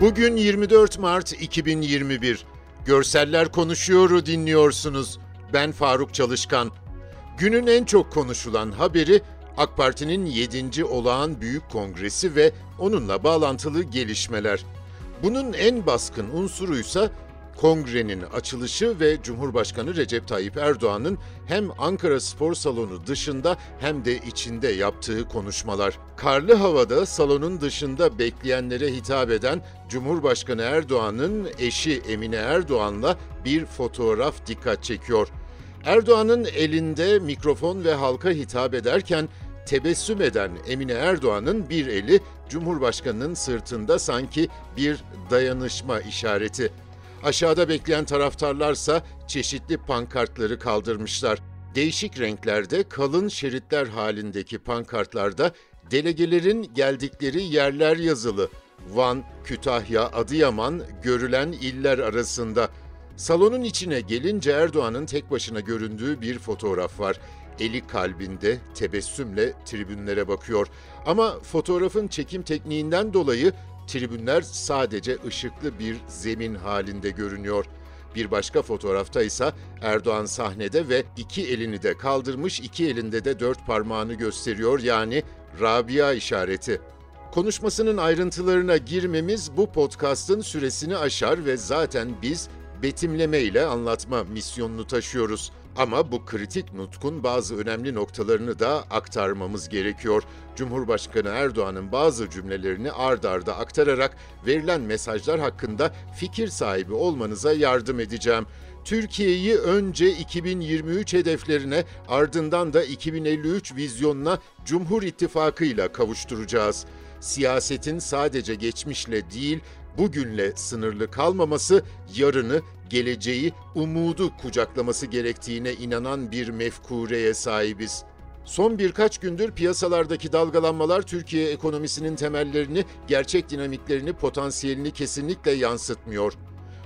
Bugün 24 Mart 2021. Görseller Konuşuyor'u dinliyorsunuz. Ben Faruk Çalışkan. Günün en çok konuşulan haberi AK Parti'nin 7. Olağan Büyük Kongresi ve onunla bağlantılı gelişmeler. Bunun en baskın unsuruysa kongrenin açılışı ve Cumhurbaşkanı Recep Tayyip Erdoğan'ın hem Ankara Spor Salonu dışında hem de içinde yaptığı konuşmalar. Karlı havada salonun dışında bekleyenlere hitap eden Cumhurbaşkanı Erdoğan'ın eşi Emine Erdoğan'la bir fotoğraf dikkat çekiyor. Erdoğan'ın elinde mikrofon ve halka hitap ederken tebessüm eden Emine Erdoğan'ın bir eli Cumhurbaşkanı'nın sırtında sanki bir dayanışma işareti. Aşağıda bekleyen taraftarlarsa çeşitli pankartları kaldırmışlar. Değişik renklerde kalın şeritler halindeki pankartlarda delegelerin geldikleri yerler yazılı. Van, Kütahya, Adıyaman görülen iller arasında. Salonun içine gelince Erdoğan'ın tek başına göründüğü bir fotoğraf var. Eli kalbinde tebessümle tribünlere bakıyor. Ama fotoğrafın çekim tekniğinden dolayı tribünler sadece ışıklı bir zemin halinde görünüyor. Bir başka fotoğrafta ise Erdoğan sahnede ve iki elini de kaldırmış, iki elinde de dört parmağını gösteriyor yani Rabia işareti. Konuşmasının ayrıntılarına girmemiz bu podcast'ın süresini aşar ve zaten biz betimleme ile anlatma misyonunu taşıyoruz. Ama bu kritik nutkun bazı önemli noktalarını da aktarmamız gerekiyor. Cumhurbaşkanı Erdoğan'ın bazı cümlelerini ard arda aktararak verilen mesajlar hakkında fikir sahibi olmanıza yardım edeceğim. Türkiye'yi önce 2023 hedeflerine ardından da 2053 vizyonuna Cumhur İttifakı ile kavuşturacağız. Siyasetin sadece geçmişle değil, bugünle sınırlı kalmaması, yarını, geleceği, umudu kucaklaması gerektiğine inanan bir mefkureye sahibiz. Son birkaç gündür piyasalardaki dalgalanmalar Türkiye ekonomisinin temellerini, gerçek dinamiklerini, potansiyelini kesinlikle yansıtmıyor.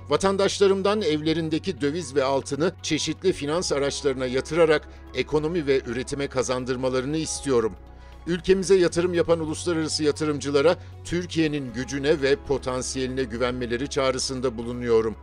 Vatandaşlarımdan evlerindeki döviz ve altını çeşitli finans araçlarına yatırarak ekonomi ve üretime kazandırmalarını istiyorum. Ülkemize yatırım yapan uluslararası yatırımcılara Türkiye'nin gücüne ve potansiyeline güvenmeleri çağrısında bulunuyorum.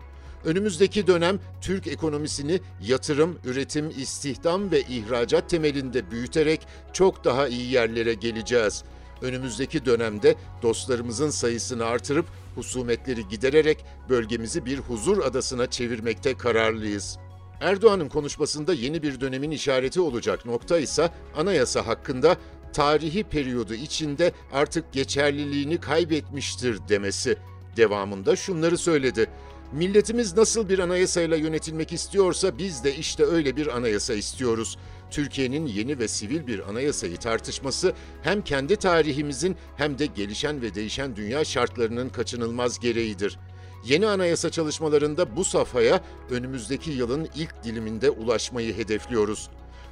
Önümüzdeki dönem Türk ekonomisini yatırım, üretim, istihdam ve ihracat temelinde büyüterek çok daha iyi yerlere geleceğiz. Önümüzdeki dönemde dostlarımızın sayısını artırıp husumetleri gidererek bölgemizi bir huzur adasına çevirmekte kararlıyız. Erdoğan'ın konuşmasında yeni bir dönemin işareti olacak nokta ise anayasa hakkında tarihi periyodu içinde artık geçerliliğini kaybetmiştir demesi. Devamında şunları söyledi. Milletimiz nasıl bir anayasayla yönetilmek istiyorsa biz de işte öyle bir anayasa istiyoruz. Türkiye'nin yeni ve sivil bir anayasayı tartışması hem kendi tarihimizin hem de gelişen ve değişen dünya şartlarının kaçınılmaz gereğidir. Yeni anayasa çalışmalarında bu safhaya önümüzdeki yılın ilk diliminde ulaşmayı hedefliyoruz.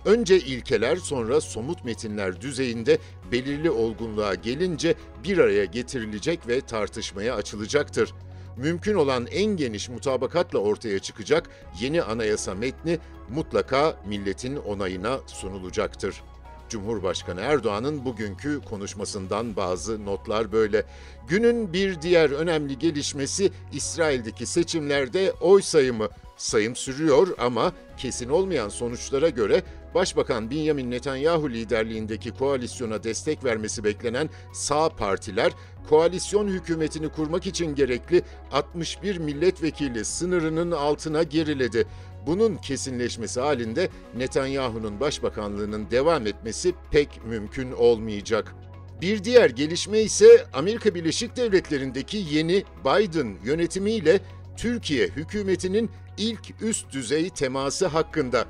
Önce ilkeler sonra somut metinler düzeyinde belirli olgunluğa gelince bir araya getirilecek ve tartışmaya açılacaktır. Mümkün olan en geniş mutabakatla ortaya çıkacak yeni anayasa metni mutlaka milletin onayına sunulacaktır. Cumhurbaşkanı Erdoğan'ın bugünkü konuşmasından bazı notlar böyle. Günün bir diğer önemli gelişmesi İsrail'deki seçimlerde oy sayımı. Sayım sürüyor ama kesin olmayan sonuçlara göre Başbakan Benjamin Netanyahu liderliğindeki koalisyona destek vermesi beklenen sağ partiler koalisyon hükümetini kurmak için gerekli 61 milletvekili sınırının altına geriledi. Bunun kesinleşmesi halinde Netanyahu'nun başbakanlığının devam etmesi pek mümkün olmayacak. Bir diğer gelişme ise Amerika Birleşik Devletleri'ndeki yeni Biden yönetimiyle Türkiye hükümetinin ilk üst düzey teması hakkında.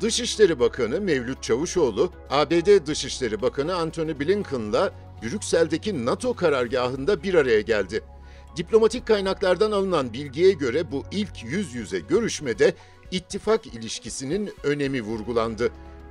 Dışişleri Bakanı Mevlüt Çavuşoğlu, ABD Dışişleri Bakanı Antony Blinken'la Brüksel'deki NATO karargahında bir araya geldi. Diplomatik kaynaklardan alınan bilgiye göre bu ilk yüz yüze görüşmede ittifak ilişkisinin önemi vurgulandı.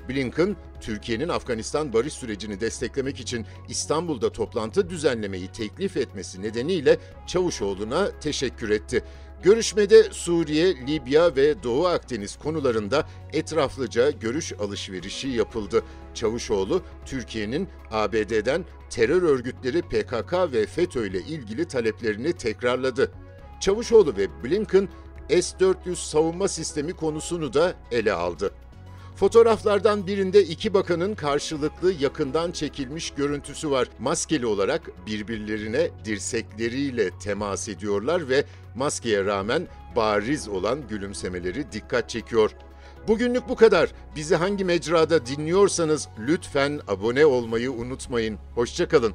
Blinken, Türkiye'nin Afganistan barış sürecini desteklemek için İstanbul'da toplantı düzenlemeyi teklif etmesi nedeniyle Çavuşoğlu'na teşekkür etti. Görüşmede Suriye, Libya ve Doğu Akdeniz konularında etraflıca görüş alışverişi yapıldı. Çavuşoğlu, Türkiye'nin ABD'den terör örgütleri PKK ve FETÖ ile ilgili taleplerini tekrarladı. Çavuşoğlu ve Blinken, S-400 savunma sistemi konusunu da ele aldı. Fotoğraflardan birinde iki bakanın karşılıklı yakından çekilmiş görüntüsü var. Maskeli olarak birbirlerine dirsekleriyle temas ediyorlar ve maskeye rağmen bariz olan gülümsemeleri dikkat çekiyor. Bugünlük bu kadar. Bizi hangi mecrada dinliyorsanız lütfen abone olmayı unutmayın. Hoşçakalın.